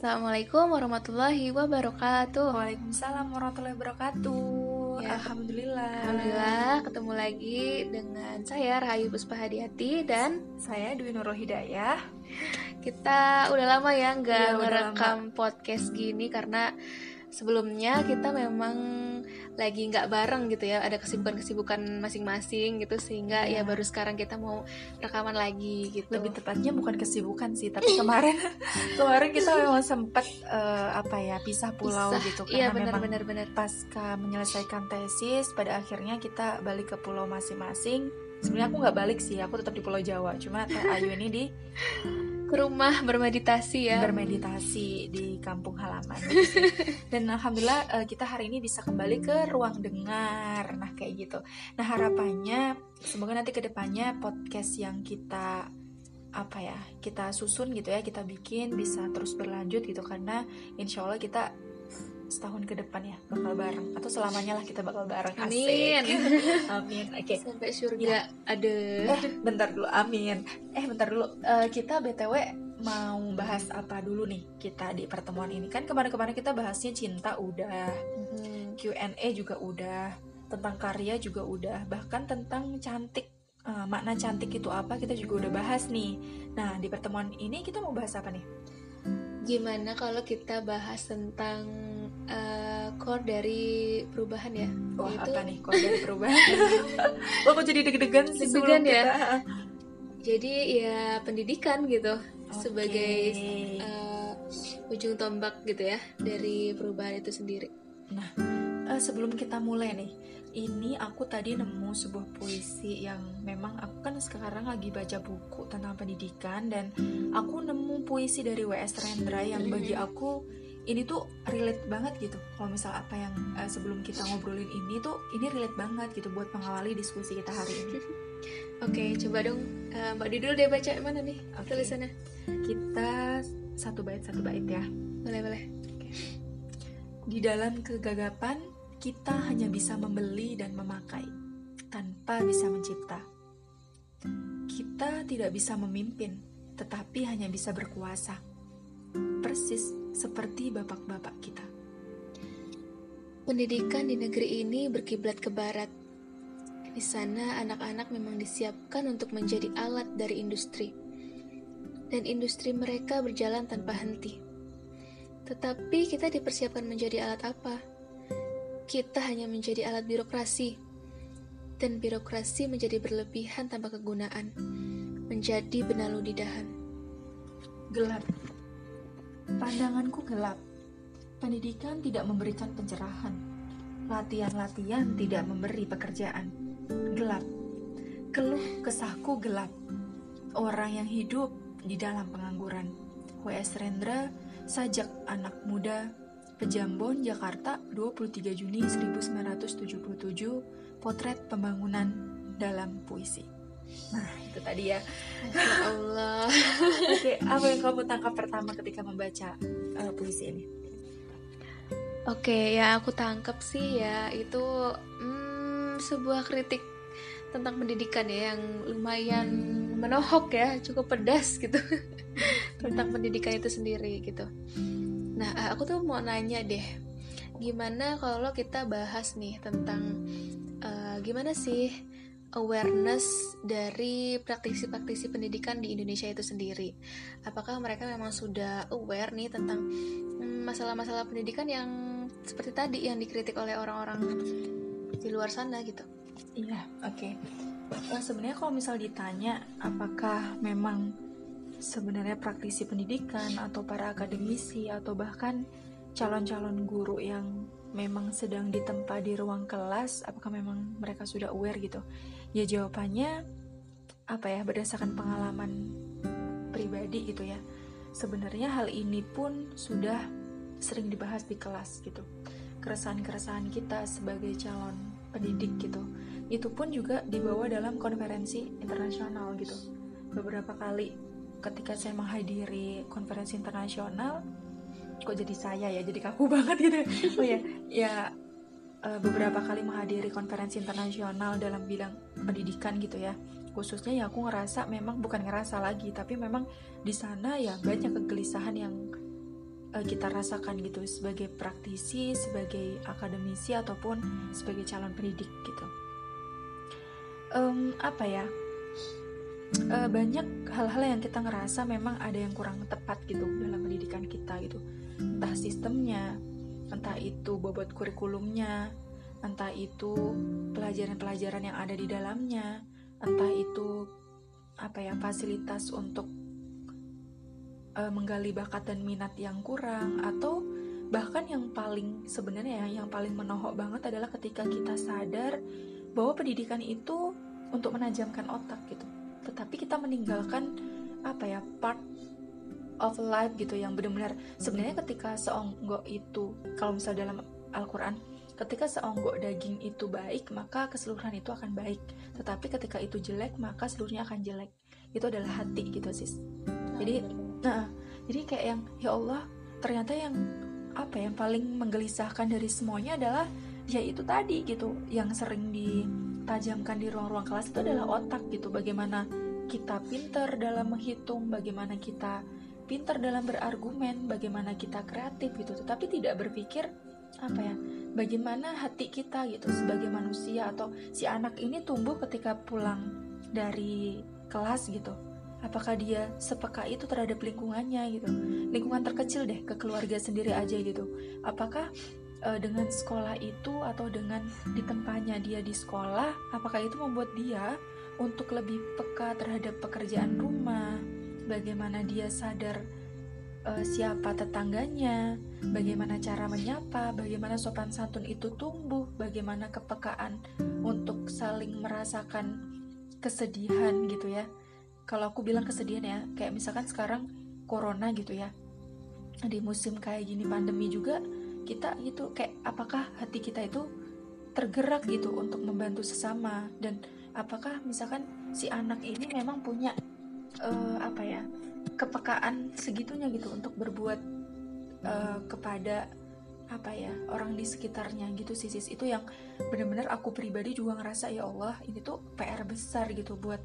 Assalamualaikum warahmatullahi wabarakatuh. Waalaikumsalam warahmatullahi wabarakatuh. Ya. Alhamdulillah. Alhamdulillah ketemu lagi dengan saya Rahayu Puspa Hadiati dan Saya Dwi Nurul Hidayah. kita udah lama ya nggak udah ngerekam podcast gini karena sebelumnya kita memang lagi nggak bareng gitu ya ada kesibukan-kesibukan masing-masing gitu sehingga Iya. ya baru sekarang kita mau rekaman lagi gitu. Lebih tepatnya bukan kesibukan sih, tapi kemarin kemarin kita memang sempat eh, apa ya pisah pulau Pisah. gitu Iya karena memang benar-benar benar. pasca menyelesaikan tesis pada akhirnya kita balik ke pulau masing-masing. Sebenarnya aku nggak balik sih, aku tetap di Pulau Jawa. Cuma Teh Ayu ini di Ke rumah bermeditasi ya. bermeditasi di kampung halaman. Gitu dan alhamdulillah eh, kita hari ini bisa kembali ke ruang dengar. Nah kayak gitu. Nah harapannya semoga nanti ke depannya podcast yang kita apa ya kita susun gitu ya kita bikin bisa terus berlanjut gitu. Karena insya Allah kita setahun ke depan ya bakal bareng atau selamanya lah kita bakal bareng. Amin. amin oke Sampai surga ada. Eh, bentar dulu, amin. Eh, bentar dulu. Eh, kita BTW mau bahas apa dulu nih kita di pertemuan ini? Kan kemarin-kemarin kita bahasnya cinta udah, Mhm. Q&A juga udah, tentang karya juga udah, bahkan tentang cantik. eh, makna cantik itu apa kita juga udah bahas nih. Nah, di pertemuan ini kita mau bahas apa nih? Gimana kalau kita bahas tentang eh, core dari perubahan ya? Wah, Yaitu- apa nih? Kok dari perubahan? Wah, kok jadi deg-degan sih Deg-degan sebelum ya? kita. Jadi ya pendidikan gitu Oke. sebagai eh, ujung tombak gitu ya dari perubahan itu sendiri. Eh, sebelum kita mulai nih, ini aku tadi nemu sebuah puisi yang memang aku kan sekarang lagi baca buku tentang pendidikan dan aku nemu puisi dari W.S. Rendra yang bagi aku ini tuh relate banget gitu. Kalau misal apa yang eh, sebelum kita ngobrolin ini tuh ini relate banget gitu buat mengawali diskusi kita hari ini. Oke, coba dong eh, Mbak Di dulu deh baca mana nih Oke. tulisannya? Kita satu bait satu bait ya. Boleh boleh. Di dalam kegagapan, kita hanya bisa membeli dan memakai, tanpa bisa mencipta. Kita tidak bisa memimpin, tetapi hanya bisa berkuasa. Persis seperti bapak-bapak kita. Pendidikan di negeri ini berkiblat ke barat. Di sana anak-anak memang disiapkan untuk menjadi alat dari industri. Dan industri mereka berjalan tanpa henti. Tetapi kita dipersiapkan menjadi alat apa? Kita hanya menjadi alat birokrasi. Dan birokrasi menjadi berlebihan tanpa kegunaan. Menjadi benalu lidahan. Gelap. Pandanganku gelap. Pendidikan tidak memberikan pencerahan. Latihan-latihan tidak memberi pekerjaan. Gelap. Keluh kesahku gelap. Orang yang hidup di dalam pengangguran. W.S. Rendra, Sajak Anak Muda, Pejambon, Jakarta, 23 Juni 1977, Potret Pembangunan dalam Puisi. Nah, itu tadi ya. Masya Allah. Oke, apa yang kamu tangkap pertama ketika membaca uh, puisi ini? Oke, ya aku tangkap sih ya itu hmm, sebuah kritik tentang pendidikan ya yang lumayan menohok ya, cukup pedas gitu tentang pendidikan itu sendiri gitu. Nah, eh, aku tuh mau nanya deh, gimana kalau kita bahas nih tentang eh, gimana sih awareness dari praktisi-praktisi pendidikan di Indonesia itu sendiri? Apakah mereka memang sudah aware nih tentang hmm, masalah-masalah pendidikan yang seperti tadi yang dikritik oleh orang-orang di luar sana gitu. Iya, oke. Nah, sebenarnya kalau misal ditanya apakah memang sebenarnya praktisi pendidikan atau para akademisi atau bahkan calon-calon guru yang memang sedang ditempa di ruang kelas, apakah memang mereka sudah aware gitu? Ya jawabannya apa ya berdasarkan pengalaman pribadi gitu ya. Sebenarnya hal ini pun sudah sering dibahas di kelas gitu. Keresahan-keresahan kita sebagai calon pendidik gitu. Itu pun juga dibawa dalam konferensi internasional gitu. Beberapa kali ketika saya menghadiri konferensi internasional, kok jadi saya ya, jadi kaku banget gitu. Oh ya, ya eh, beberapa kali menghadiri konferensi internasional dalam bidang pendidikan gitu ya. Khususnya ya aku ngerasa memang bukan ngerasa lagi, tapi memang di sana ya banyak kegelisahan yang uh, kita rasakan gitu sebagai praktisi, sebagai akademisi ataupun sebagai calon pendidik gitu. Um, apa ya? Uh, banyak hal-hal yang kita ngerasa memang ada yang kurang tepat gitu dalam pendidikan kita gitu. Entah sistemnya, entah itu bobot kurikulumnya, entah itu pelajaran-pelajaran yang ada di dalamnya, entah itu apa ya fasilitas untuk uh, menggali bakat dan minat yang kurang atau bahkan yang paling sebenarnya ya, yang paling menohok banget adalah ketika kita sadar bahwa pendidikan itu untuk menajamkan otak gitu. Tetapi kita meninggalkan apa ya part of life gitu yang benar-benar sebenarnya ketika seonggok itu kalau misal dalam Al-Quran ketika seonggok daging itu baik maka keseluruhan itu akan baik. Tetapi ketika itu jelek maka seluruhnya akan jelek. Itu adalah hati gitu sis. Jadi nah jadi kayak yang ya Allah ternyata yang apa yang paling menggelisahkan dari semuanya adalah ya itu tadi gitu. Yang sering ditajamkan di ruang-ruang kelas itu adalah otak gitu. Bagaimana kita pinter dalam menghitung bagaimana kita pinter dalam berargumen bagaimana kita kreatif gitu. Tetapi tidak berpikir apa ya bagaimana hati kita gitu sebagai manusia atau si anak ini tumbuh ketika pulang dari kelas gitu. Apakah dia sepeka itu terhadap lingkungannya gitu? Lingkungan terkecil deh ke keluarga sendiri aja gitu. Apakah uh, dengan sekolah itu atau dengan ditempatnya dia di sekolah apakah itu membuat dia untuk lebih peka terhadap pekerjaan rumah? Bagaimana dia sadar uh, siapa tetangganya, bagaimana cara menyapa, bagaimana sopan santun itu tumbuh, bagaimana kepekaan untuk saling merasakan kesedihan gitu ya. Kalau aku bilang kesedihan ya, kayak misalkan sekarang corona gitu ya. Di musim kayak gini pandemi juga kita itu kayak apakah hati kita itu tergerak gitu untuk membantu sesama dan apakah misalkan si anak ini memang punya uh, apa ya kepekaan segitunya gitu untuk berbuat uh, kepada apa ya orang di sekitarnya gitu sih sis. Itu yang benar-benar aku pribadi juga ngerasa ya Allah ini tuh PR besar gitu buat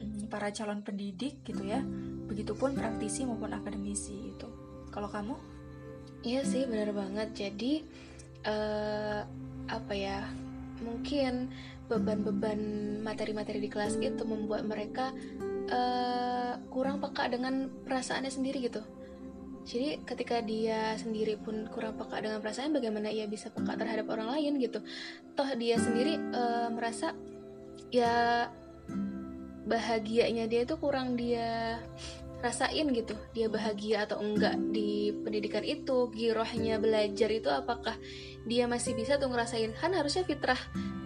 um, para calon pendidik gitu ya. Begitupun praktisi maupun akademisi itu kalau kamu? Iya sih benar banget. Jadi uh, apa ya mungkin beban-beban materi-materi di kelas itu membuat mereka uh, kurang peka dengan perasaannya sendiri gitu jadi ketika dia sendiri pun kurang peka dengan perasaan bagaimana ia bisa peka terhadap orang lain gitu? Toh dia sendiri uh, merasa ya bahagianya dia itu kurang dia rasain gitu. Dia bahagia atau enggak di pendidikan itu girohnya belajar itu apakah dia masih bisa tuh ngerasain? Kan harusnya fitrah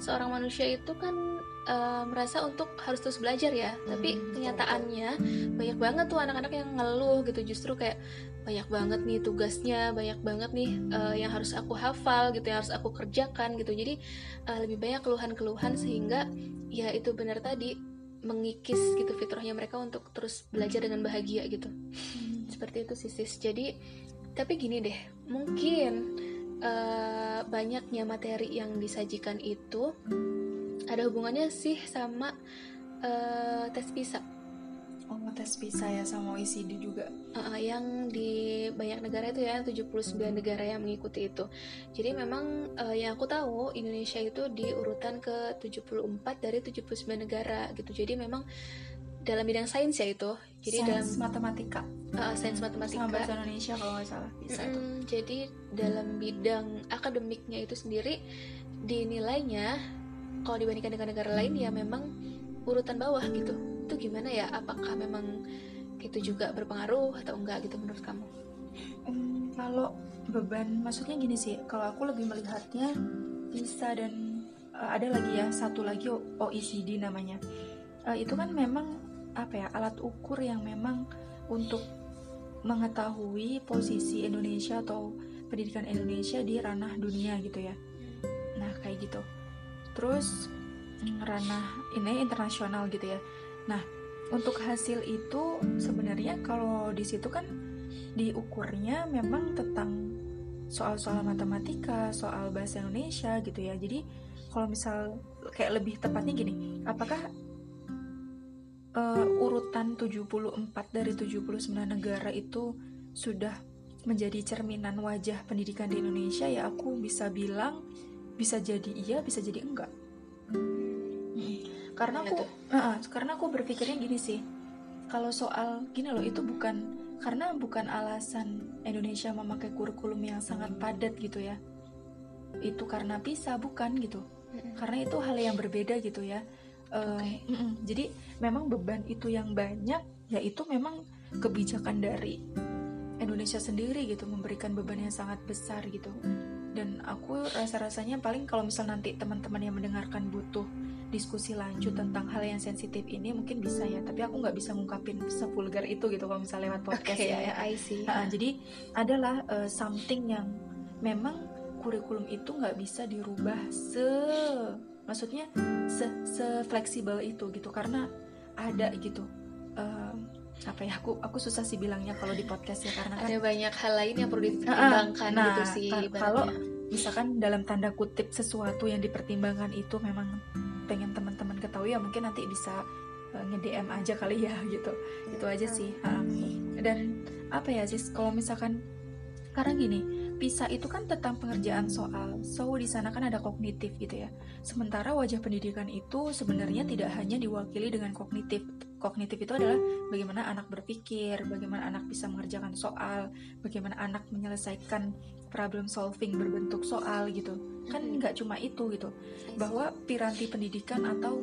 seorang manusia itu kan uh, merasa untuk harus terus belajar ya. Hmm, tapi kenyataannya banyak banget tuh anak-anak yang ngeluh gitu. Justru kayak banyak banget nih tugasnya banyak banget nih uh, yang harus aku hafal gitu yang harus aku kerjakan gitu. Jadi uh, lebih banyak keluhan-keluhan sehingga ya itu benar tadi mengikis gitu fitrahnya mereka untuk terus belajar dengan bahagia gitu. Hmm. seperti itu sih sis. Jadi tapi gini deh mungkin uh, banyaknya materi yang disajikan itu ada hubungannya sih sama uh, tes PISA. Oh, tes PISA ya sama OECD juga. Uh, yang di banyak negara itu ya 79 negara yang mengikuti itu. Jadi memang uh, yang aku tahu Indonesia itu di urutan ke 74 dari 79 negara gitu. Jadi memang dalam bidang sains ya itu. Jadi sains dalam matematika. Uh, sains matematika. Sama bahasa Indonesia kalau nggak salah bisa mm, itu. Jadi dalam bidang akademiknya itu sendiri dinilainya kalau dibandingkan dengan negara lain ya memang urutan bawah gitu. Itu gimana ya? Apakah memang itu juga berpengaruh atau enggak gitu menurut kamu? Hmm, kalau beban maksudnya gini sih kalau aku lebih melihatnya bisa dan uh, ada lagi ya satu lagi OECD namanya. Uh, itu kan memang apa ya alat ukur yang memang untuk mengetahui posisi Indonesia atau pendidikan Indonesia di ranah dunia gitu ya. Nah kayak gitu terus ranah ini internasional gitu ya nah untuk hasil itu sebenarnya kalau di situ kan diukurnya memang tentang soal-soal matematika, soal bahasa Indonesia gitu ya. Jadi kalau misal kayak lebih tepatnya gini, apakah uh, urutan 74 dari 79 negara itu sudah menjadi cerminan wajah pendidikan di Indonesia ya aku bisa bilang bisa jadi iya bisa jadi enggak. Karena aku uh, karena aku berpikirnya gini sih. Kalau soal gini loh itu bukan karena bukan alasan Indonesia memakai kurikulum yang sangat padat gitu ya. Itu karena PISA bukan gitu. Karena itu hal yang berbeda gitu ya. Okay. uh, jadi memang beban itu yang banyak yaitu memang kebijakan dari Indonesia sendiri gitu memberikan beban yang sangat besar gitu dan aku rasa-rasanya paling kalau misal nanti teman-teman yang mendengarkan butuh diskusi lanjut tentang hal yang sensitif ini mungkin bisa ya. Tapi aku nggak bisa ngungkapin sevulgar itu gitu kalau misalnya lewat podcast okay, ya, ya I see. Nah, jadi adalah uh, something yang memang kurikulum itu nggak bisa dirubah se maksudnya se, se fleksibel itu gitu. Karena ada gitu uh, apa ya aku aku susah sih bilangnya kalau di podcast ya karena ada kan, banyak hal lain yang perlu dipertimbangkan nah, gitu sih kalau misalkan dalam tanda kutip sesuatu yang dipertimbangkan itu memang pengen teman-teman ketahui ya mungkin nanti bisa uh, nge-DM aja kali ya gitu. Itu aja sih uh, dan apa ya sih kalau misalkan karena gini PISA itu kan tentang pengerjaan soal, so di sana kan ada kognitif gitu ya. Sementara wajah pendidikan itu sebenarnya tidak hanya diwakili dengan kognitif. Kognitif itu adalah bagaimana anak berpikir, bagaimana anak bisa mengerjakan soal, bagaimana anak menyelesaikan problem solving berbentuk soal gitu. Kan nggak cuma itu gitu. Bahwa piranti pendidikan atau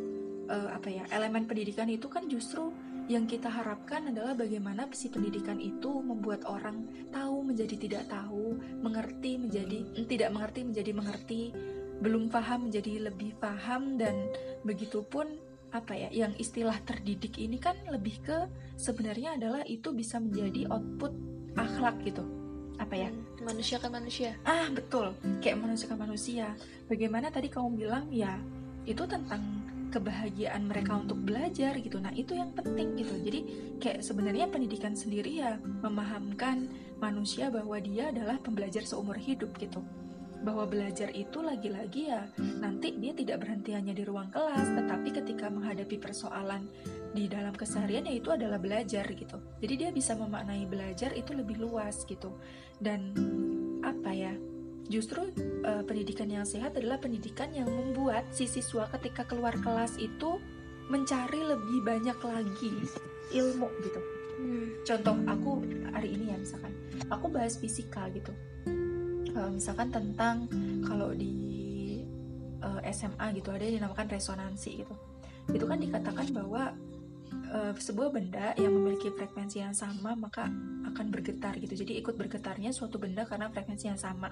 uh, apa ya elemen pendidikan itu kan justru yang kita harapkan adalah bagaimana si pendidikan itu membuat orang tahu menjadi tidak tahu, mengerti menjadi mm, tidak mengerti menjadi mengerti, belum paham menjadi lebih paham dan begitupun apa ya yang istilah terdidik ini kan lebih ke sebenarnya adalah itu bisa menjadi output akhlak gitu. Apa ya? Hmm, manusia kan manusia. Ah betul. Kayak manusia kan manusia. Bagaimana tadi kamu bilang ya itu tentang kebahagiaan mereka untuk belajar gitu. Nah, itu yang penting gitu. Jadi kayak sebenarnya pendidikan sendiri ya memahamkan manusia bahwa dia adalah pembelajar seumur hidup gitu. Bahwa belajar itu lagi-lagi ya nanti dia tidak berhenti hanya di ruang kelas, tetapi ketika menghadapi persoalan di dalam keseharian ya itu adalah belajar gitu. Jadi dia bisa memaknai belajar itu lebih luas gitu. Dan apa ya? Justru uh, pendidikan yang sehat adalah pendidikan yang membuat si siswa ketika keluar kelas itu mencari lebih banyak lagi ilmu gitu. Hmm. Contoh aku hari ini ya misalkan, aku bahas fisika gitu. Uh, misalkan tentang kalau di uh, eh, SMA gitu ada yang dinamakan resonansi gitu. Itu kan dikatakan bahwa uh, sebuah benda yang memiliki frekuensi yang sama maka akan bergetar gitu. Jadi ikut bergetarnya suatu benda karena frekuensi yang sama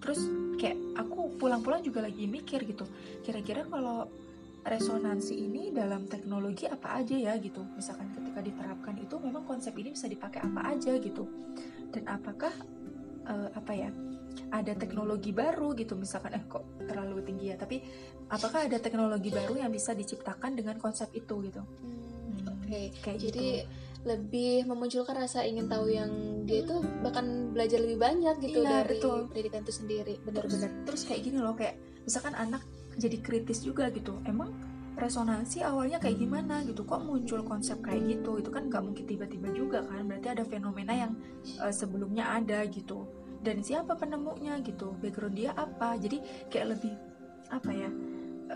terus kayak aku pulang-pulang juga lagi mikir gitu kira-kira kalau resonansi ini dalam teknologi apa aja ya gitu. Misalkan ketika diterapkan itu memang konsep ini bisa dipakai apa aja gitu. Dan apakah uh, apa ya ada teknologi baru gitu? Misalkan eh kok terlalu tinggi ya tapi apakah ada teknologi baru yang bisa diciptakan dengan konsep itu gitu? Hmm, oke. okay. kayak jadi gitu lebih memunculkan rasa ingin tahu yang dia itu bahkan belajar lebih banyak gitu iya, dari betul. pendidikan itu sendiri. Benar-benar terus, terus kayak gini loh kayak misalkan anak jadi kritis juga gitu. Emang resonansi awalnya kayak gimana gitu? Kok muncul konsep kayak gitu? Itu kan nggak mungkin tiba-tiba juga kan? Berarti ada fenomena yang uh, sebelumnya ada gitu. Dan siapa penemunya gitu? Background dia apa? Jadi kayak lebih apa ya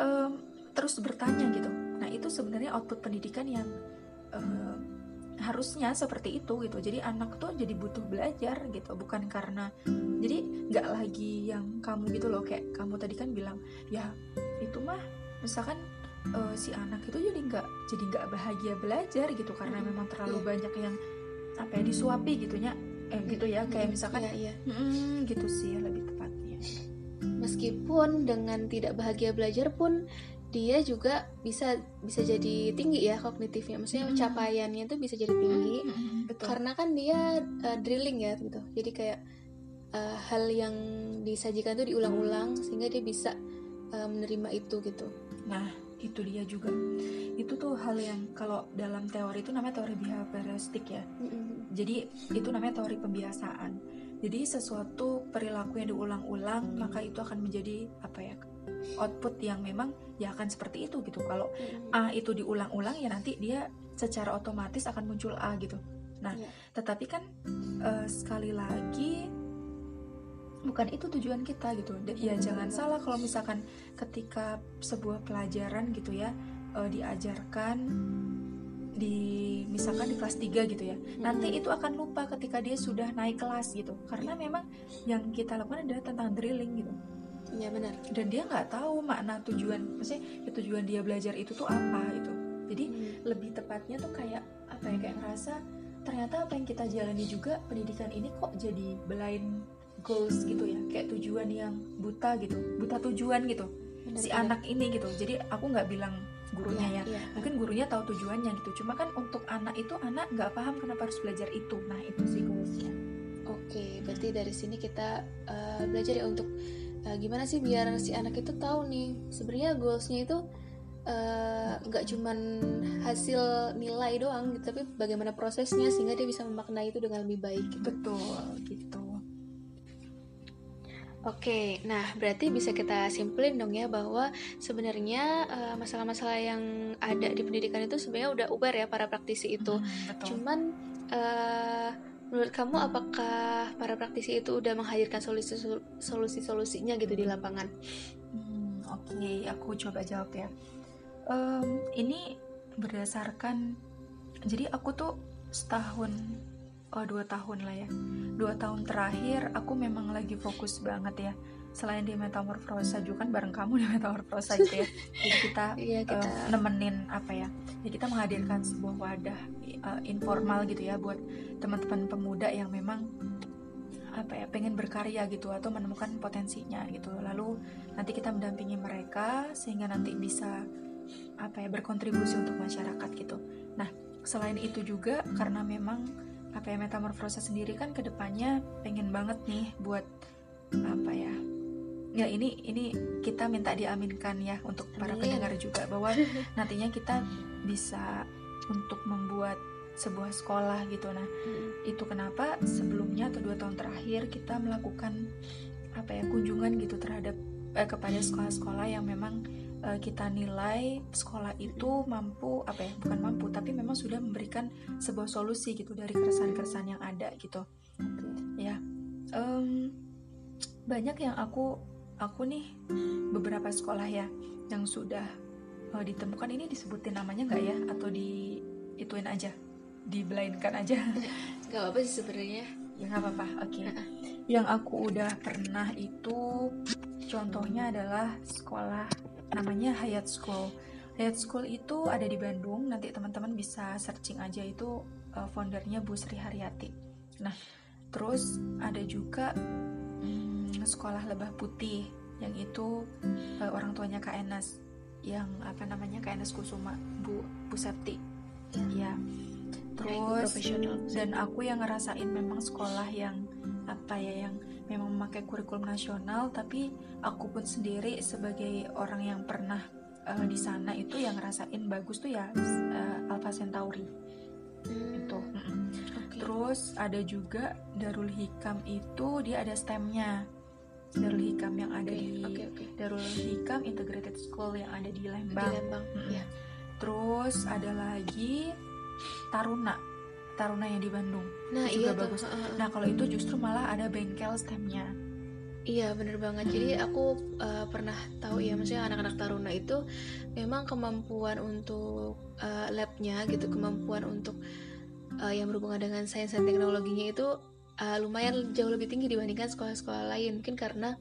um, terus bertanya gitu. Nah itu sebenarnya output pendidikan yang uh, harusnya seperti itu gitu jadi anak tuh jadi butuh belajar gitu bukan karena jadi nggak lagi yang kamu gitu loh kayak kamu tadi kan bilang ya itu mah misalkan uh, si anak itu jadi nggak jadi nggak bahagia belajar gitu karena hmm, memang terlalu iya. banyak yang apa ya disuapi gitunya eh gitu ya kayak misalkan iya, iya. Hmm, gitu sih lebih tepatnya meskipun dengan tidak bahagia belajar pun dia juga bisa bisa jadi tinggi ya kognitifnya. Maksudnya mm-hmm. capaiannya tuh bisa jadi tinggi. Mm-hmm. Betul. karena kan dia uh, drilling ya gitu. Jadi kayak uh, hal yang disajikan tuh diulang-ulang sehingga dia bisa uh, menerima itu gitu. Nah itu dia juga. Itu tuh hal yang kalau dalam teori itu namanya teori behavioristik ya. Mm-hmm. jadi itu namanya teori pembiasaan. Jadi sesuatu perilaku yang diulang-ulang maka itu akan menjadi apa ya output yang memang ya akan seperti itu gitu. Kalau hmm. A itu diulang-ulang ya nanti dia secara otomatis akan muncul A gitu. Nah yeah. tetapi kan uh, sekali lagi bukan itu tujuan kita gitu. Ya jangan salah kalau misalkan ketika sebuah pelajaran gitu ya uh, diajarkan di misalkan di kelas 3 gitu ya nanti itu akan lupa ketika dia sudah naik kelas gitu. Karena memang yang kita lakukan adalah tentang drilling gitu Iya benar. Dan dia nggak tahu makna tujuan, maksudnya ya tujuan dia belajar itu tuh apa gitu. Jadi hmm. lebih tepatnya tuh kayak apa ya kayak ngerasa ternyata apa yang kita jalani juga pendidikan ini kok jadi belain goals gitu ya, kayak tujuan yang buta gitu, buta tujuan gitu. Benar, si benar. anak ini gitu. Jadi aku nggak bilang gurunya ya, ya. ya. mungkin gurunya tahu tujuannya gitu cuma kan untuk anak itu anak nggak paham kenapa harus belajar itu nah itu sih goalsnya oke berarti dari sini kita uh, belajar ya untuk uh, gimana sih biar si anak itu tahu nih sebenarnya goalsnya itu eh, nggak uh, cuman hasil nilai doang gitu, tapi bagaimana prosesnya sehingga dia bisa memaknai itu dengan lebih baik gitu. betul gitu Oke, nah berarti bisa kita simpulin dong ya bahwa sebenarnya uh, masalah-masalah yang ada di pendidikan itu sebenarnya udah aware ya para praktisi itu. Hmm, Cuman uh, menurut kamu apakah para praktisi itu udah menghadirkan solusi solusi solusinya gitu di lapangan? Hmm, Oke, okay. aku coba jawab ya. Um, ini berdasarkan jadi aku tuh setahun oh dua tahun lah ya dua tahun terakhir aku memang lagi fokus banget ya selain di metamorfosa juga kan bareng kamu di metamorfosa gitu ya jadi kita, iya, kita... Uh, nemenin apa ya ya kita menghadirkan sebuah wadah uh, informal gitu ya buat teman-teman pemuda yang memang apa ya pengen berkarya gitu atau menemukan potensinya gitu. Lalu nanti kita mendampingi mereka sehingga nanti bisa apa ya berkontribusi untuk masyarakat gitu. Nah selain itu juga karena memang apa ya metamorfosa sendiri kan ke depannya pengen banget nih buat apa ya ya ini ini kita minta diaminkan ya untuk para pendengar juga bahwa nantinya kita bisa untuk membuat sebuah sekolah gitu. Nah hmm. itu kenapa sebelumnya atau dua tahun terakhir kita melakukan apa ya kunjungan gitu terhadap eh, kepada sekolah-sekolah yang memang uh, kita nilai sekolah itu mampu apa ya bukan mampu tapi memang sudah memberikan sebuah solusi gitu dari keresahan-keresahan yang ada gitu. Ya um, banyak yang aku aku nih beberapa sekolah ya yang sudah uh, ditemukan. Ini disebutin namanya nggak ya? Atau di ituin aja dibelainkan aja nggak apa sih sebenarnya ya nggak apa-apa oke okay. yang aku udah pernah itu contohnya adalah sekolah namanya Hayat School. Hayat School itu ada di Bandung. Nanti teman-teman bisa searching aja itu uh, foundernya Bu Sri Haryati. Nah, terus ada juga hmm, sekolah Lebah Putih yang itu uh, orang tuanya Kak Enas yang apa namanya Kak Enas Kusuma Bu Bu Septi. Ya. Terus dan aku yang ngerasain memang sekolah yang apa ya yang memang memakai kurikulum nasional tapi aku pun sendiri sebagai orang yang pernah uh, di sana itu yang ngerasain bagus tuh ya uh, Alpha Centauri hmm. itu okay. terus ada juga Darul Hikam itu dia ada stemnya Darul Hikam yang ada okay. di okay, okay. Darul Hikam Integrated School yang ada di Lembang, di Lembang. Mm -hmm. yeah. terus ada lagi Taruna. Taruna yang di Bandung. Nah itu iya juga bagus. Uh, nah kalau itu justru malah ada bengkel stemnya. Iya bener banget. Jadi aku uh, pernah tahu ya, maksudnya anak-anak taruna itu memang kemampuan untuk uh, labnya gitu, kemampuan untuk uh, yang berhubungan dengan sains dan teknologinya itu uh, lumayan jauh lebih tinggi dibandingkan sekolah-sekolah lain. Mungkin karena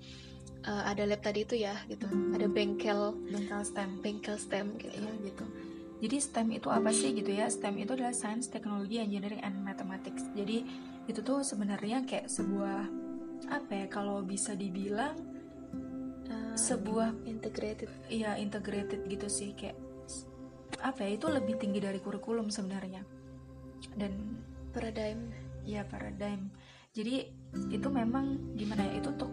uh, ada lab tadi itu ya, gitu, ada bengkel, bengkel STEM, bengkel STEM gitu. Iya gitu. Jadi STEM itu apa sih gitu ya? STEM itu adalah Science, Technology, Engineering, and Mathematics. Jadi itu tuh sebenarnya kayak sebuah apa ya? Kalau bisa dibilang uh, sebuah integrated. Iya integrated gitu sih kayak apa ya? Itu lebih tinggi dari kurikulum sebenarnya. Dan paradigm. Ya paradigm. Jadi itu memang gimana ya? Itu untuk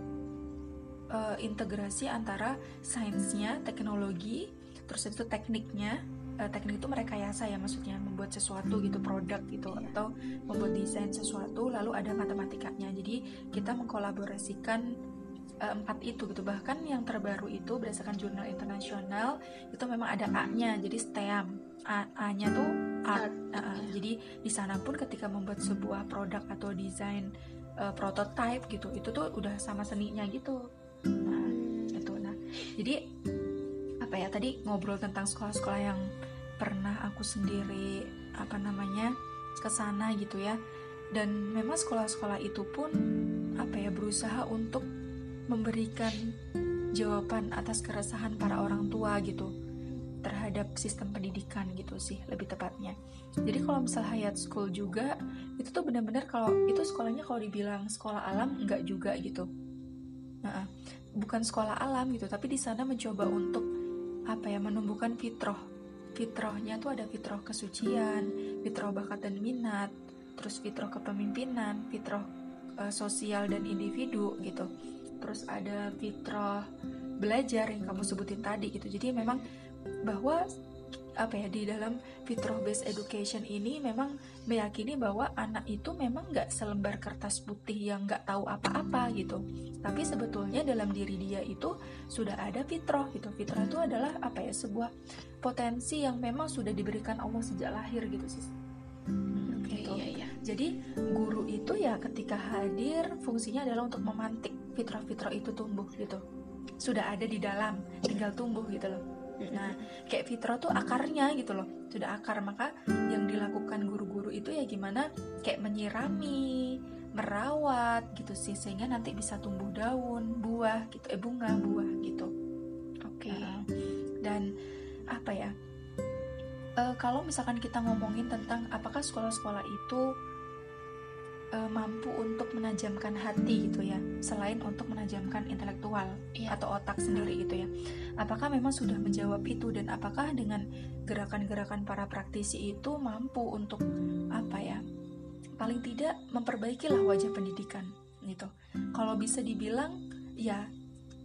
uh, integrasi antara sainsnya, teknologi, terus itu tekniknya uh, teknik itu mereka yasa ya maksudnya membuat sesuatu gitu produk gitu yeah. atau membuat desain sesuatu lalu ada matematikanya jadi kita mengkolaborasikan uh, empat itu gitu bahkan yang terbaru itu berdasarkan jurnal internasional itu memang ada A-nya jadi STEM A-nya tuh art. Uh, uh, jadi di sana pun ketika membuat sebuah produk atau desain uh, prototype gitu, itu tuh udah sama seninya gitu. Nah, hmm. itu nah. Jadi apa ya tadi ngobrol tentang sekolah-sekolah yang pernah aku sendiri apa namanya ke sana gitu ya. Dan memang sekolah-sekolah itu pun apa ya berusaha untuk memberikan jawaban atas keresahan para orang tua gitu terhadap sistem pendidikan gitu sih lebih tepatnya. Jadi kalau misal Hayat School juga itu tuh benar-benar kalau itu sekolahnya kalau dibilang sekolah alam enggak juga gitu. Nah, bukan sekolah alam gitu, tapi di sana mencoba untuk apa ya menumbuhkan fitroh. Fitrohnya tuh ada fitroh kesucian, fitroh bakat dan minat, terus fitroh kepemimpinan, fitroh uh, sosial dan individu gitu. Terus ada fitroh belajar yang kamu sebutin tadi gitu. Jadi memang bahwa apa ya di dalam fitrah based education ini memang meyakini bahwa anak itu memang nggak selembar kertas putih yang nggak tahu apa-apa gitu. Tapi sebetulnya dalam diri dia itu sudah ada fitrah gitu. Fitrah itu adalah apa ya sebuah potensi yang memang sudah diberikan Allah sejak lahir gitu sih. Hmm, gitu. iya, iya. jadi guru itu ya ketika hadir fungsinya adalah untuk memantik fitrah-fitrah itu tumbuh gitu. Sudah ada di dalam tinggal tumbuh gitu loh. Nah kayak fitrah tuh akarnya gitu loh. Sudah akar maka yang dilakukan guru-guru itu ya gimana? Kayak menyirami merawat gitu sih sehingga nanti bisa tumbuh daun buah gitu eh bunga buah gitu. Oke. Okay. uh, dan apa ya uh, kalau misalkan kita ngomongin tentang apakah sekolah-sekolah itu uh, mampu untuk menajamkan hati gitu ya selain untuk menajamkan intelektual yeah. atau otak sendiri gitu ya apakah memang sudah menjawab itu dan apakah dengan gerakan-gerakan para praktisi itu mampu untuk apa ya paling tidak memperbaikilah wajah pendidikan gitu kalau bisa dibilang ya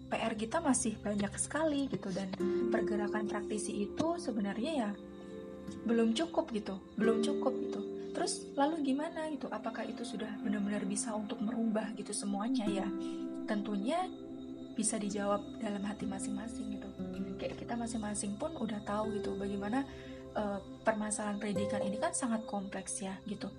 PR kita masih banyak sekali gitu dan pergerakan praktisi itu sebenarnya ya belum cukup gitu belum cukup gitu. Terus lalu gimana gitu? Apakah itu sudah benar-benar bisa untuk merubah gitu semuanya ya? Tentunya bisa dijawab dalam hati masing-masing gitu. Kayak kita masing-masing pun udah tahu gitu bagaimana uh, permasalahan pendidikan ini kan sangat kompleks ya gitu.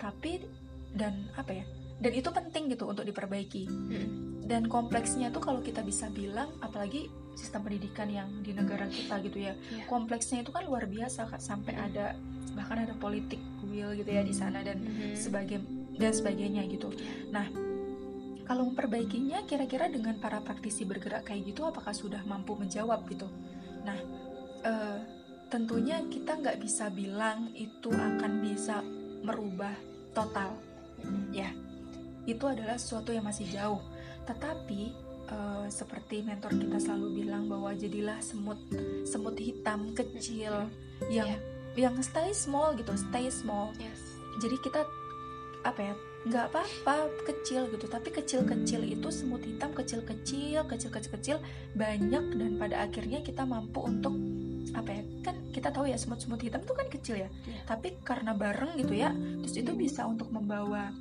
Tapi dan apa ya? Dan itu penting gitu untuk diperbaiki. Hmm. Dan kompleksnya tuh kalau kita bisa bilang apalagi sistem pendidikan yang di negara kita gitu ya yeah. kompleksnya itu kan luar biasa kak sampai hmm. ada bahkan ada politik will gitu ya di sana dan mm-hmm. sebagai dan sebagainya gitu. Nah, kalau memperbaikinya kira-kira dengan para praktisi bergerak kayak gitu apakah sudah mampu menjawab gitu? Nah, uh, tentunya kita nggak bisa bilang itu akan bisa merubah total, ya. Itu adalah sesuatu yang masih jauh. Tetapi uh, seperti mentor kita selalu bilang bahwa jadilah semut semut hitam kecil yang yeah yang stay small gitu stay small yes. jadi kita apa ya nggak apa-apa kecil gitu tapi kecil-kecil itu semut hitam kecil-kecil kecil-kecil banyak dan pada akhirnya kita mampu untuk apa ya kan kita tahu ya semut-semut hitam itu kan kecil ya yeah. tapi karena bareng gitu ya terus itu bisa untuk membawa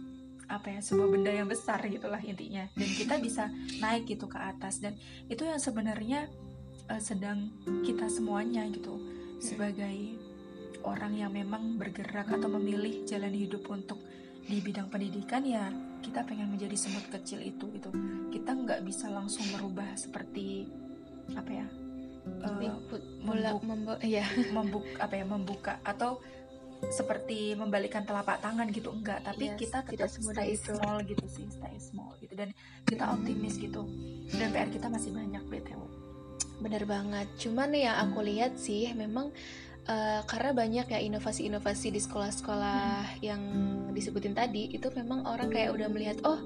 apa ya sebuah benda yang besar gitulah intinya. Dan kita bisa naik gitu ke atas. Dan itu yang sebenarnya uh, sedang kita semuanya gitu. Sebagai orang yang memang bergerak atau memilih jalan hidup untuk di bidang pendidikan ya kita pengen menjadi semut kecil itu itu kita nggak bisa langsung merubah seperti apa ya uh, membuk, membu ya. membuk apa ya membuka atau seperti membalikan telapak tangan gitu enggak. Tapi yes, kita tetap stay itu. small gitu sih stay small gitu. Dan kita optimis gitu. Dan PR kita masih banyak BTW bener banget. Cuman yang aku lihat sih memang uh, karena banyak ya inovasi-inovasi di sekolah-sekolah yang disebutin tadi itu memang orang kayak udah melihat oh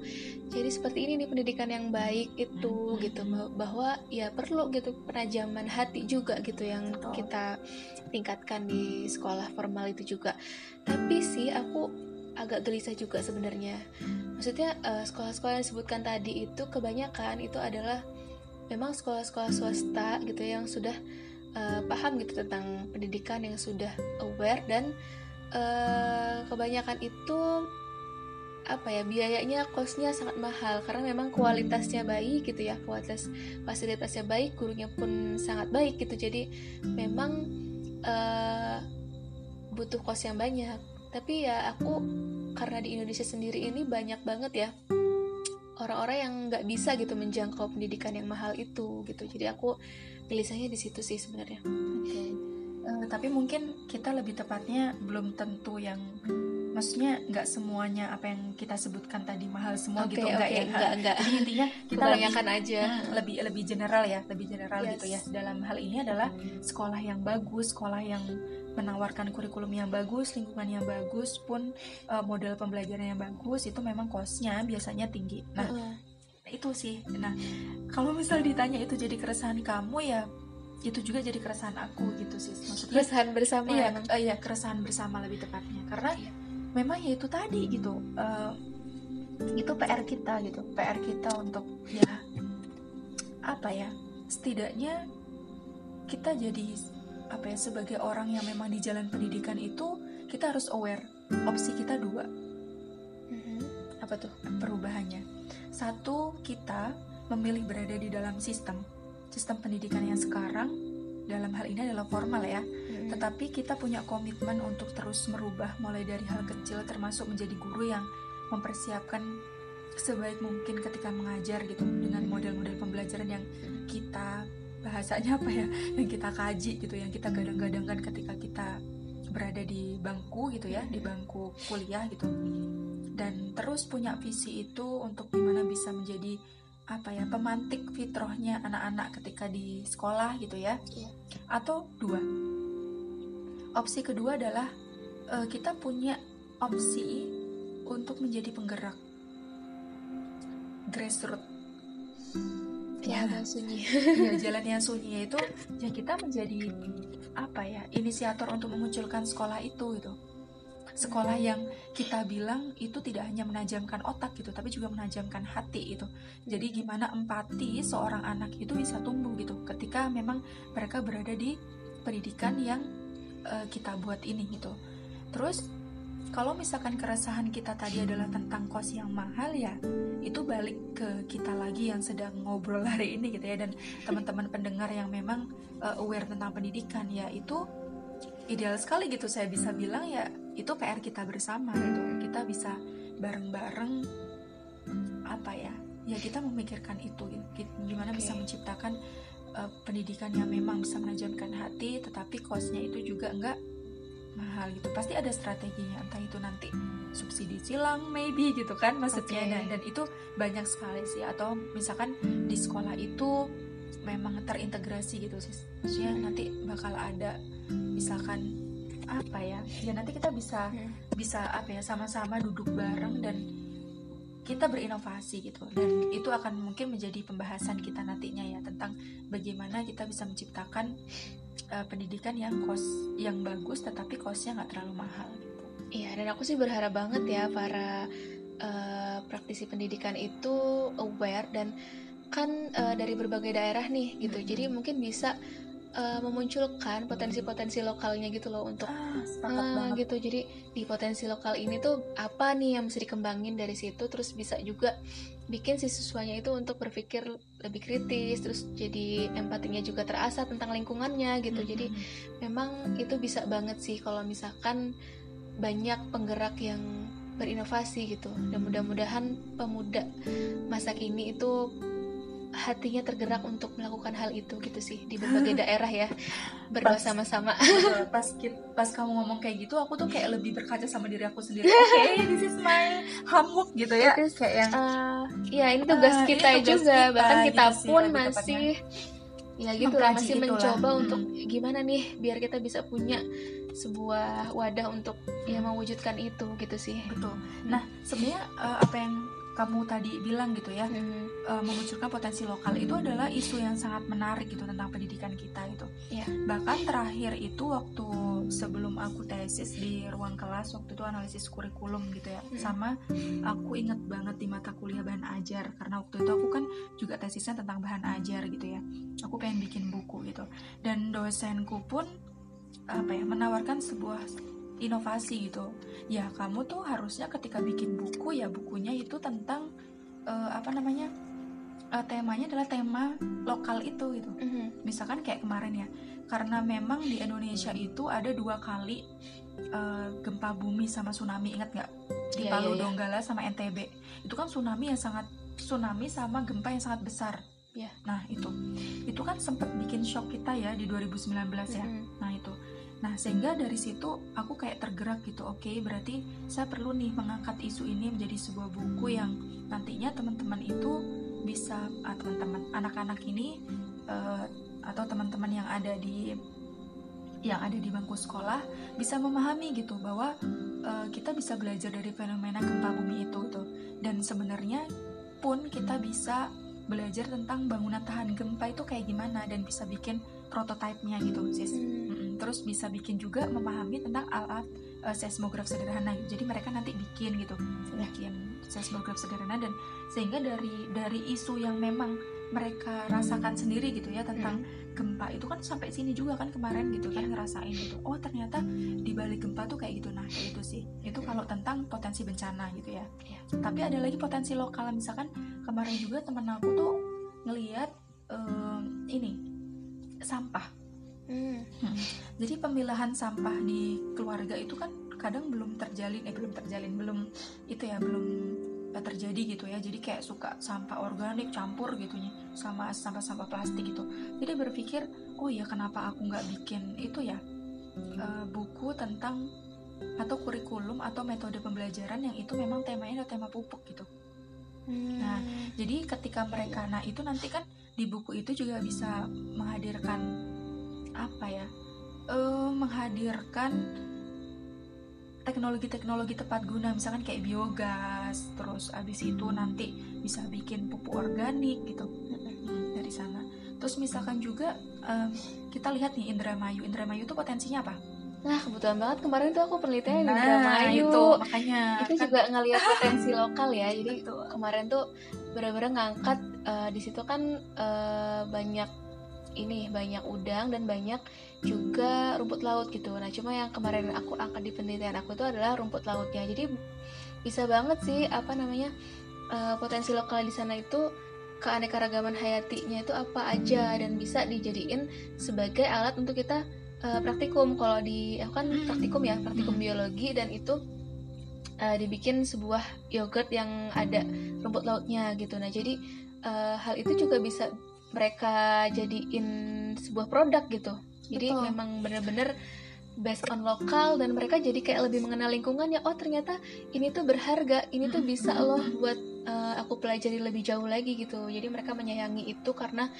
jadi seperti ini nih pendidikan yang baik itu gitu. Bahwa ya perlu gitu penajaman hati juga gitu yang kita tingkatkan di sekolah formal itu juga. Tapi sih aku agak gelisah juga sebenarnya. Maksudnya uh, sekolah-sekolah yang disebutkan tadi itu kebanyakan itu adalah memang sekolah-sekolah swasta gitu yang sudah uh, paham gitu tentang pendidikan yang sudah aware dan uh, kebanyakan itu apa ya biayanya kosnya sangat mahal. Karena memang kualitasnya baik gitu ya kualitas fasilitasnya baik gurunya pun sangat baik gitu. Jadi memang uh, butuh kos yang banyak. Tapi ya aku karena di Indonesia sendiri ini banyak banget ya orang-orang yang nggak bisa gitu menjangkau pendidikan yang mahal itu gitu jadi aku gelisahnya di situ sih sebenarnya okay. uh, eh, tapi mungkin kita lebih tepatnya belum tentu yang maksudnya nggak semuanya apa yang kita sebutkan tadi mahal semua okay, gitu enggak okay, ya enggak, enggak. jadi intinya kita kebanyakan lebih, aja hmm, lebih lebih general ya lebih general yes. gitu ya dalam hal ini adalah sekolah yang bagus sekolah yang menawarkan kurikulum yang bagus lingkungan yang bagus pun uh, model pembelajaran yang bagus itu memang kosnya biasanya tinggi. Nah uh -uh. itu sih. Nah kalau misal ditanya itu jadi keresahan kamu ya itu juga jadi keresahan aku gitu sih. Maksudnya keresahan bersama iya, uh, iya keresahan bersama lebih tepatnya. Karena iya. memang ya itu tadi gitu uh, itu PR kita gitu PR kita untuk ya apa ya setidaknya kita jadi apa ya sebagai orang yang memang di jalan pendidikan itu kita harus aware. Opsi kita dua. Mm-hmm. apa tuh perubahannya? Satu kita memilih berada di dalam sistem sistem pendidikan yang sekarang. Dalam hal ini adalah formal ya. Tetapi kita punya komitmen untuk terus merubah mulai dari hal kecil termasuk menjadi guru yang mempersiapkan sebaik mungkin ketika mengajar gitu dengan model-model pembelajaran yang kita bahasanya apa ya yang kita kaji gitu yang kita gadang-gadangkan ketika kita berada di bangku gitu ya di bangku kuliah gitu. Dan terus punya visi itu untuk gimana bisa menjadi apa ya pemantik fitrahnya anak-anak ketika di sekolah gitu ya. Yeah. atau dua. Opsi kedua adalah uh, kita punya opsi untuk menjadi penggerak. Grassroots ya yang sunyi. Ya jalan yang sunyi itu ya kita menjadi apa ya inisiator untuk memunculkan sekolah itu itu sekolah yang kita bilang itu tidak hanya menajamkan otak gitu tapi juga menajamkan hati itu jadi gimana empati seorang anak itu bisa tumbuh gitu ketika memang mereka berada di pendidikan yang uh, kita buat ini gitu. Terus kalau misalkan keresahan kita tadi adalah tentang kos yang mahal ya itu balik ke kita lagi yang sedang ngobrol hari ini gitu ya dan teman-teman pendengar yang memang uh, aware tentang pendidikan ya itu ideal sekali gitu saya bisa bilang ya itu PR kita bersama gitu kita bisa bareng-bareng apa ya ya kita memikirkan itu gitu. gimana okay. bisa menciptakan uh, pendidikan yang memang bisa menajamkan hati tetapi kosnya itu juga enggak mahal gitu. Pasti ada strateginya entah itu nanti subsidi silang maybe gitu kan maksudnya. Okay. dan, dan itu banyak sekali sih. Atau misalkan di sekolah itu memang terintegrasi gitu sih. Maksudnya nanti bakal ada misalkan apa ya? Ya nanti kita bisa hmm. bisa apa ya sama-sama duduk bareng dan kita berinovasi gitu dan itu akan mungkin menjadi pembahasan kita nantinya ya tentang bagaimana kita bisa menciptakan uh, pendidikan yang kos yang bagus tetapi kosnya nggak terlalu mahal gitu. Iya dan aku sih berharap banget ya para uh, praktisi pendidikan itu aware dan kan uh, dari berbagai daerah nih gitu hmm. jadi mungkin bisa uh, memunculkan potensi-potensi lokalnya gitu loh untuk ah, uh, gitu. Jadi di potensi lokal ini tuh apa nih yang mesti dikembangin dari situ? Terus bisa juga bikin si siswanya itu untuk berpikir lebih kritis terus jadi empatinya juga terasa tentang lingkungannya gitu. Hmm. jadi memang itu bisa banget sih kalau misalkan banyak penggerak yang berinovasi gitu. Dan mudah-mudahan pemuda masa kini itu hatinya tergerak untuk melakukan hal itu gitu sih di berbagai daerah ya. Berdua sama-sama. pas pas kamu ngomong kayak gitu aku tuh kayak lebih berkaca sama diri aku sendiri. Oke okay, this is my homework gitu ya. Is, kayak yang uh, ya ini tugas uh, kita ini tugas juga. kita, bahkan kita gitu pun sih, masih ya gitu lah masih itulah. mencoba hmm. untuk gimana nih biar kita bisa punya sebuah wadah untuk ya mewujudkan itu gitu sih. Betul. Nah sebenarnya uh, apa yang kamu tadi bilang gitu ya mm-hmm. uh, memunculkan potensi lokal itu adalah isu yang sangat menarik gitu tentang pendidikan kita itu yeah. bahkan terakhir itu waktu sebelum aku tesis di ruang kelas waktu itu analisis kurikulum gitu ya mm-hmm. sama aku inget banget di mata kuliah bahan ajar karena waktu itu aku kan juga tesisnya tentang bahan ajar gitu ya aku pengen bikin buku gitu dan dosenku pun apa ya menawarkan sebuah inovasi gitu ya kamu tuh harusnya ketika bikin buku ya bukunya itu tentang uh, apa namanya uh, temanya adalah tema lokal itu gitu mm-hmm. misalkan kayak kemarin ya karena memang di Indonesia itu ada dua kali uh, gempa bumi sama tsunami ingat nggak di Iya, Palu iya, iya. Donggala sama NTB itu kan tsunami yang sangat tsunami sama gempa yang sangat besar Iya. nah itu itu kan sempat bikin shock kita ya di 2019 ya Mm-mm. nah itu nah sehingga dari situ aku kayak tergerak gitu. Oke berarti saya perlu nih mengangkat isu ini menjadi sebuah buku yang nantinya teman-teman itu bisa ah, teman-teman anak-anak ini eh, atau teman-teman yang ada di yang ada di bangku sekolah bisa memahami gitu bahwa eh, kita bisa belajar dari fenomena gempa bumi itu tuh dan sebenarnya pun kita bisa belajar tentang bangunan tahan gempa itu kayak gimana dan bisa bikin prototipenya gitu sis. Hmm. Terus bisa bikin juga memahami tentang alat eh, seismograf sederhana. Gitu. jadi mereka nanti bikin gitu bikin seismograf sederhana dan sehingga dari dari isu yang memang mereka rasakan sendiri gitu ya tentang gempa itu kan sampai sini juga kan kemarin gitu kan ngerasain gitu oh ternyata di balik gempa tuh kayak gitu. Nah kayak itu sih. Itu kalau tentang potensi bencana gitu ya. Iya. tapi ada lagi potensi lokal misalkan kemarin juga temen aku tuh ngeliat em, ini sampah Hmm. jadi pemilahan sampah di keluarga itu kan kadang belum terjalin eh belum terjalin belum itu ya belum eh, terjadi gitu ya jadi kayak suka sampah organik campur gitu nih sama sampah-sampah plastik gitu jadi berpikir oh ya kenapa aku nggak bikin itu ya eh, buku tentang atau kurikulum atau metode pembelajaran yang itu memang temanya adalah tema pupuk gitu Hmm. Nah, jadi ketika mereka nah itu nanti kan di buku itu juga bisa menghadirkan apa ya? eh menghadirkan teknologi-teknologi tepat guna misalkan kayak biogas, terus abis itu nanti bisa bikin pupuk organik gitu dari sana. Terus misalkan juga em, kita lihat nih Indramayu. Indramayu itu potensinya apa? Nah, kebetulan banget kemarin tuh aku penelitian di Nah, Indramayu. itu makanya Itu kan juga ngelihat potensi lokal ya. Jadi Betul. kemarin tuh benar-benar ngangkat eh, di situ kan eh, banyak ini banyak udang dan banyak juga rumput laut gitu. Nah, cuma yang kemarin aku angkat di penelitian aku itu adalah rumput lautnya. Jadi bisa banget sih apa namanya eh, potensi lokal di sana itu keanekaragaman hayatinya itu apa aja dan bisa dijadiin sebagai alat untuk kita eh, praktikum. Kalau di aku kan Hmm. praktikum ya, praktikum Hmm. biologi dan itu eh, dibikin sebuah yogurt yang ada rumput lautnya gitu. Nah, jadi eh, hal itu juga bisa mereka jadiin sebuah produk gitu. Jadi Betul. memang bener-bener based on lokal dan mereka jadi kayak lebih mengenal lingkungan ya. Oh ternyata ini tuh berharga, ini tuh bisa loh buat eh, aku pelajari lebih jauh lagi gitu. Jadi mereka menyayangi itu karena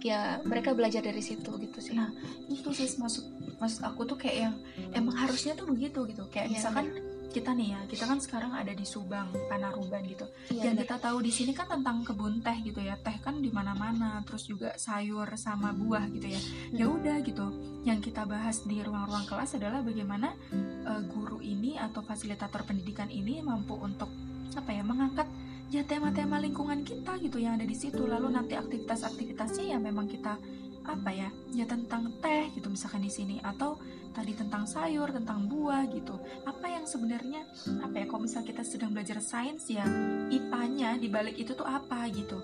ya mereka belajar dari situ gitu sih. Nah, itu sih maksud maksud aku tuh kayak yang emang harusnya tuh begitu gitu kayak Iya, misalkan kita nih ya kita kan sekarang ada di Subang Panaruban gitu. Iya, yang bener. kita tahu di sini kan tentang kebun teh gitu ya. Teh kan di mana-mana terus juga sayur sama buah gitu ya. Ya udah gitu. Yang kita bahas di ruang-ruang kelas adalah bagaimana eh, guru ini atau fasilitator pendidikan ini mampu untuk apa ya mengangkat ya tema-tema lingkungan kita gitu yang ada di situ. Lalu nanti aktivitas-aktivitasnya ya memang kita apa ya ya tentang teh gitu misalkan di sini. Atau tadi tentang sayur tentang buah gitu apa yang sebenarnya apa ya kalau misal kita sedang belajar sains ya IPA-nya di balik itu tuh apa gitu.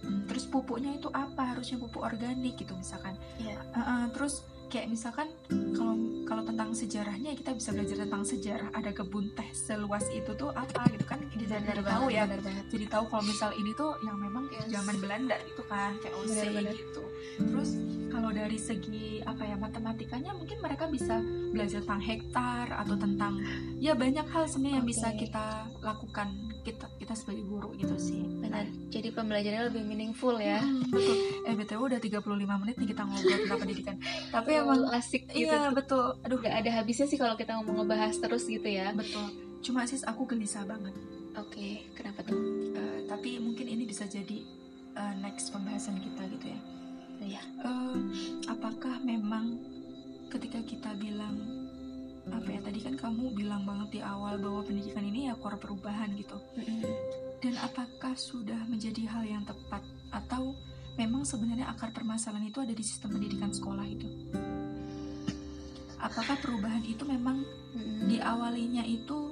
Hmm, terus pupuknya itu apa harusnya pupuk organik gitu misalkan Iya. Uh, uh, terus kayak misalkan kalau kalau tentang sejarahnya kita bisa belajar tentang sejarah ada kebun teh seluas itu tuh apa gitu kan kita Bener jadi tahu banget, ya bener banget. jadi tahu kalau misal ini tuh yang memang Yes. zaman Belanda gitu kan kayak Bener-bener. gitu terus kalau dari segi apa ya matematikanya mungkin mereka bisa belajar tentang hektar atau tentang ya banyak hal sebenarnya yang bisa kita lakukan kita kita sebagai guru gitu sih Benar. Jadi pembelajarannya lebih meaningful ya. Hmm, betul. Eh BTW udah 35 menit nih kita ngobrol tentang pendidikan. Tapi emang asik gitu. iya betul. Aduh, Gak ada habisnya sih kalau kita mau ngebahas terus gitu ya. betul. Cuma sis aku gelisah banget. Oke, kenapa tuh? Eh, tapi mungkin ini bisa jadi eh, next pembahasan kita gitu ya. Iya. Eh, apakah memang ketika kita bilang apa ya tadi kan kamu bilang banget di awal bahwa pendidikan ini ya core perubahan gitu. Dan apakah sudah menjadi hal yang tepat atau memang sebenarnya akar permasalahan itu ada di sistem pendidikan sekolah itu? Apakah perubahan itu memang diawalinya itu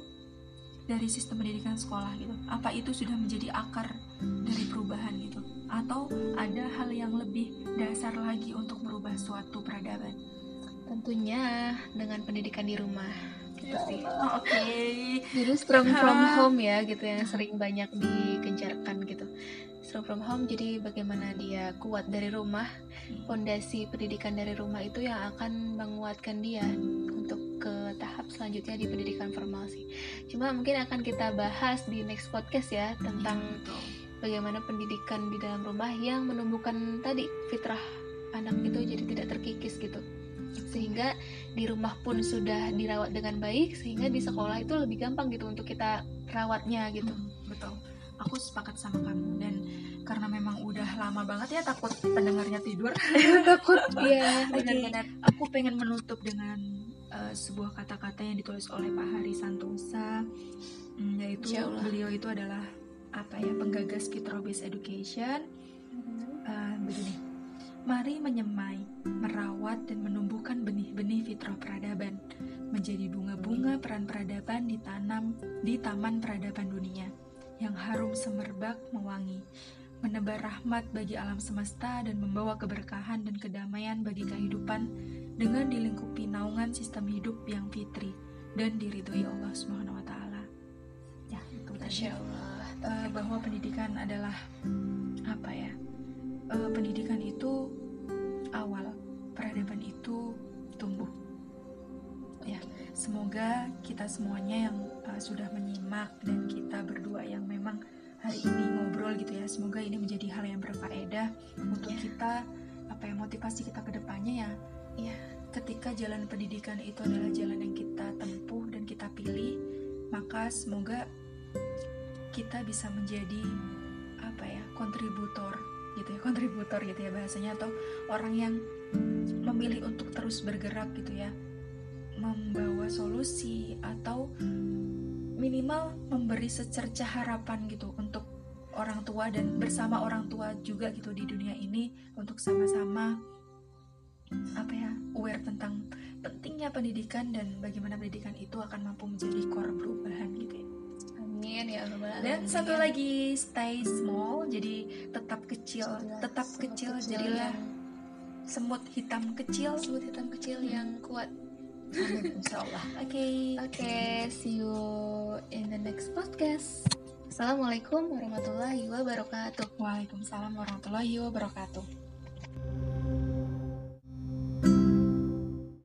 dari sistem pendidikan sekolah gitu? Apa itu sudah menjadi akar dari perubahan gitu? Atau ada hal yang lebih dasar lagi untuk merubah suatu peradaban? Tentunya dengan pendidikan di rumah. gitu sih oh, oke jadi strong from home ya gitu yang sering banyak digencarkan gitu strong from home jadi bagaimana dia kuat dari rumah fondasi pendidikan dari rumah itu yang akan menguatkan dia untuk ke tahap selanjutnya di pendidikan formal sih. Cuma mungkin akan kita bahas di next podcast ya tentang Betul. bagaimana pendidikan di dalam rumah yang menumbuhkan tadi fitrah anak itu jadi tidak terkikis gitu. Sehingga di rumah pun sudah dirawat dengan baik sehingga di sekolah itu lebih gampang gitu untuk kita rawatnya gitu. Hmm, betul. Aku sepakat sama kamu dan karena memang udah lama banget ya takut pendengarnya tidur. Takut ya benar-benar. Aku pengen menutup dengan uh, sebuah kata-kata yang ditulis oleh Pak Hari Santosa Hmm, yaitu beliau itu adalah apa ya penggagas Fitro Based Education Uh, begini. Mari menyemai merawat dan menumbuhkan benih-benih fitrah peradaban menjadi bunga-bunga peran peradaban ditanam di taman peradaban dunia yang harum semerbak mewangi menebar rahmat bagi alam semesta dan membawa keberkahan dan kedamaian bagi kehidupan dengan dilingkupi naungan sistem hidup yang fitri dan diridhoi Allah Subhanahu wa taala. Ya, itu tadi. Allah Eh, bahwa pendidikan adalah apa ya? Eh, pendidikan itu awal, peradaban itu tumbuh. Ya, semoga kita semuanya yang eh, sudah menyimak dan kita berdua yang memang hari ini ngobrol gitu ya, semoga ini menjadi hal yang berfaedah untuk Ya. kita apa ya motivasi kita ke depannya ya. Iya. Ketika jalan pendidikan itu adalah jalan yang kita tempuh dan kita pilih, maka semoga kita bisa menjadi apa ya kontributor gitu ya kontributor gitu ya bahasanya atau orang yang memilih untuk terus bergerak gitu ya membawa solusi atau minimal memberi secerca harapan gitu untuk orang tua dan bersama orang tua juga gitu di dunia ini untuk sama-sama apa ya aware tentang pentingnya pendidikan dan bagaimana pendidikan itu akan mampu menjadi core perubahan gitu ya. amin ya Allah Dan satu lagi stay small, jadi tetap kecil, tetap kecil, jadilah semut hitam kecil. sebut hitam kecil yang kuat insya Allah. Oke. Oke, see you in the next podcast. Assalamualaikum warahmatullahi wabarakatuh. Waalaikumsalam warahmatullahi wabarakatuh.